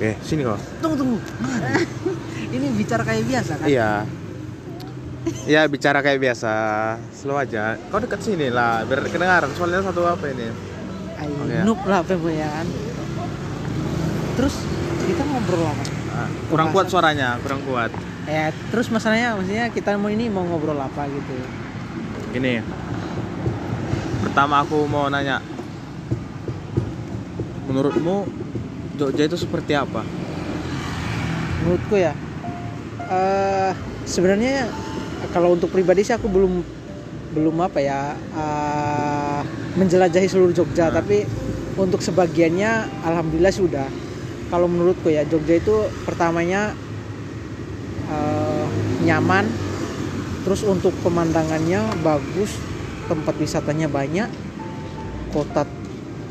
Eh, sini kau. Tunggu tunggu. Ini bicara kayak biasa kan? Iya. Iya, bicara kayak biasa. Slow aja. Kau dekat sini lah, biar kedengaran. Soalnya satu apa ini? Ayo, Oke. noob lah pemboyan. Terus kita ngobrol apa? Ah, kurang kuat suaranya, kurang kuat. Ya, terus masalahnya maksudnya kita mau ini mau ngobrol apa gitu. Gini. Pertama aku mau nanya. Menurutmu Jogja itu seperti apa? Menurutku ya eh sebenarnya kalau untuk pribadi sih aku belum belum apa ya eh, menjelajahi seluruh Jogja. Nah. tapi untuk sebagiannya alhamdulillah sudah kalau menurutku ya Jogja itu pertamanya eh, nyaman. Terus untuk pemandangannya bagus tempat wisatanya banyak. Kota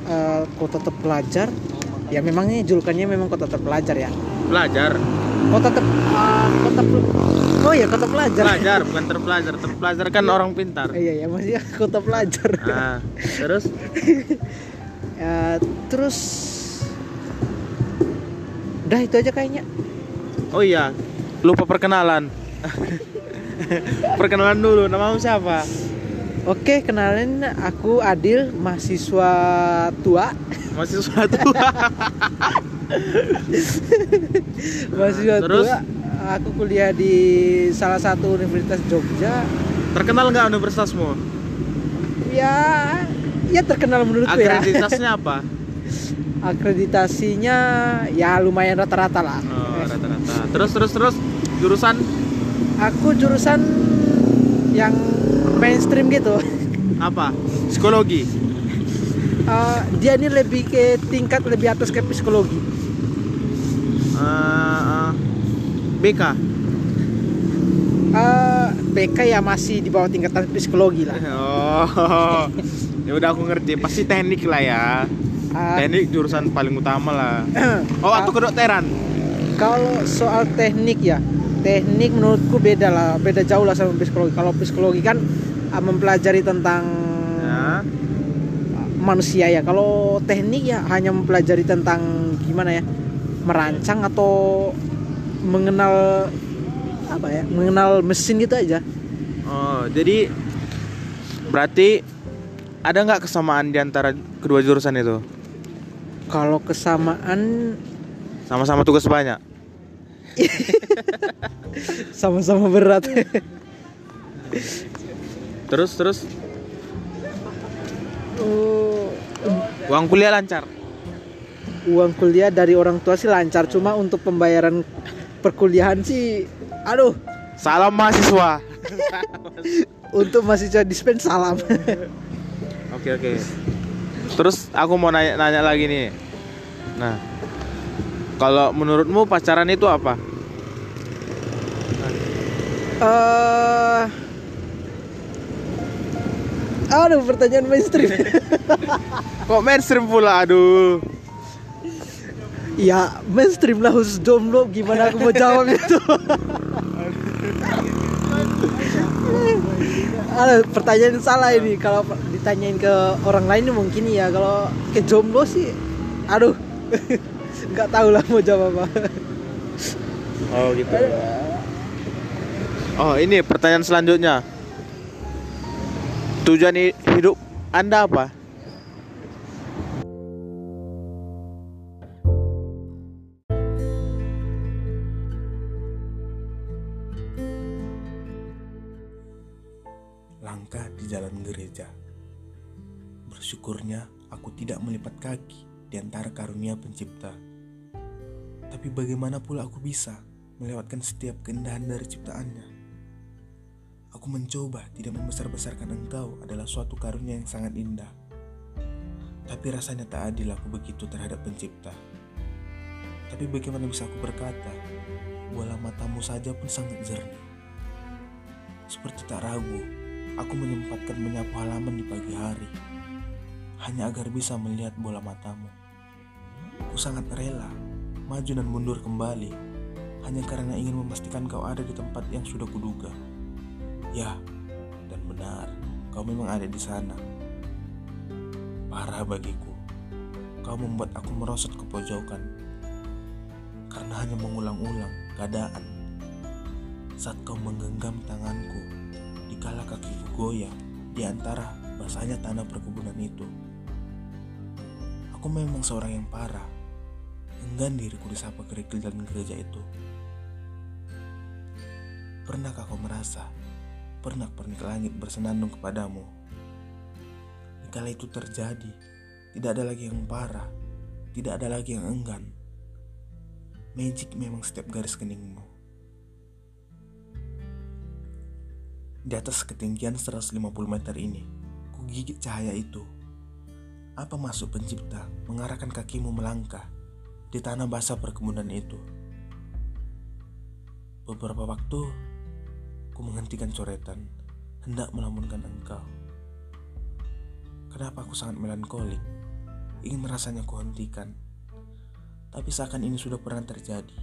eh, kota terpelajar ya memangnya julukannya memang kota terpelajar ya Pelajar. kota ter ah, kota pel- oh ya kota pelajar Pelajar, bukan terpelajar. Terpelajar kan orang pintar. iya ya maksudnya kota pelajar Ah, terus Ya, terus udah itu aja kayaknya oh iya, lupa perkenalan. perkenalan dulu, namamu siapa? oke kenalin aku Adil mahasiswa tua Mahasiswa tua. mahasiswa Terus? tua aku kuliah di salah satu universitas Jogja Terkenal nggak universitasmu? ya ya terkenal menurutku ya Akreditasnya apa? akreditasinya ya lumayan rata-rata lah Oh, rata-rata. Terus terus terus jurusan aku jurusan yang mainstream gitu apa? Psikologi. Eh, dia ini lebih ke tingkat lebih atas ke psikologi Eh, eh, BK. Eh, BK ya masih di bawah tingkatan psikologi lah Oh. ya udah aku ngerti, pasti teknik lah ya. Eh, Teknik jurusan paling utama lah. Oh, atau kedokteran. kalau soal teknik ya teknik menurutku beda lah beda jauh lah sama psikologi kalau psikologi kan ah, mempelajari tentang Ya. Manusia ya kalau teknik ya hanya mempelajari tentang gimana ya merancang atau mengenal apa ya mengenal mesin gitu aja Oh, jadi berarti ada nggak kesamaan di antara kedua jurusan itu? kalau kesamaan Sama-sama tugas banyak. sama-sama berat Terus terus Oh, uang kuliah lancar. uang kuliah dari orang tua sih lancar cuma untuk pembayaran perkuliahan sih aduh Salam mahasiswa. untuk mahasiswa dispen salam Oke oke. Terus aku mau nanya, nanya lagi nih. Nah, kalau menurutmu pacaran itu apa? eh aduh pertanyaan mainstream Kok mainstream pula? Aduh. ya mainstream lah khusus jomblo gimana aku mau jawab itu Aduh, pertanyaan salah ini kalau ditanyain ke orang lain mungkin ya kalau ke jomblo sih aduh nggak tahu lah mau jawab apa Oh gitu. Oh ini pertanyaan selanjutnya. Tujuan hi- hidup anda apa? langkah di jalan gereja. Bersyukurnya aku tidak melipat kaki di antara karunia pencipta. Tapi bagaimana pula aku bisa melewatkan setiap keindahan dari ciptaannya? Aku mencoba tidak membesar-besarkan engkau adalah suatu karunia yang sangat indah. Tapi rasanya tak adil aku begitu terhadap pencipta. Tapi bagaimana bisa aku berkata, bola matamu saja pun sangat jernih. Seperti tak ragu, Aku menyempatkan menyapu halaman di pagi hari, hanya agar bisa melihat bola matamu. Aku sangat rela maju dan mundur kembali, hanya karena ingin memastikan kau ada di tempat yang sudah kuduga. Ya, dan benar, kau memang ada di sana. Parah bagiku, kau membuat aku merosot ke pojokan. karena hanya mengulang-ulang keadaan saat kau menggenggam tanganku di kala kakiku goyah di antara basahnya tanah perkebunan itu. Aku memang seorang yang parah, enggan diriku disapa kerikil dan gereja itu. Pernahkah kau merasa pernah pernik langit bersenandung kepadamu? Kala itu terjadi, tidak ada lagi yang parah, tidak ada lagi yang enggan. Magic memang setiap garis keningmu. Di atas ketinggian 150 meter ini, ku gigit cahaya itu. Apa masuk pencipta mengarahkan kakimu melangkah di tanah basah perkebunan itu? Beberapa waktu, ku menghentikan coretan, hendak melamunkan engkau. Kenapa aku sangat melankolik? Ingin rasanya kuhentikan. Tapi seakan ini sudah pernah terjadi.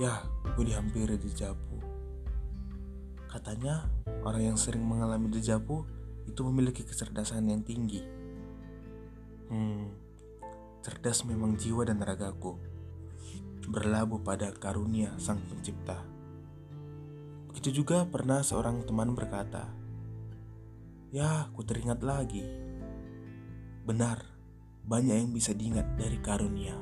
Ya, gue dihampiri di Japu. Katanya, orang yang sering mengalami dejavu itu memiliki kecerdasan yang tinggi. Hmm, cerdas memang jiwa dan ragaku. Berlabuh pada karunia sang pencipta. Begitu juga pernah seorang teman berkata, Ya, ku teringat lagi. Benar, banyak yang bisa diingat dari karunia.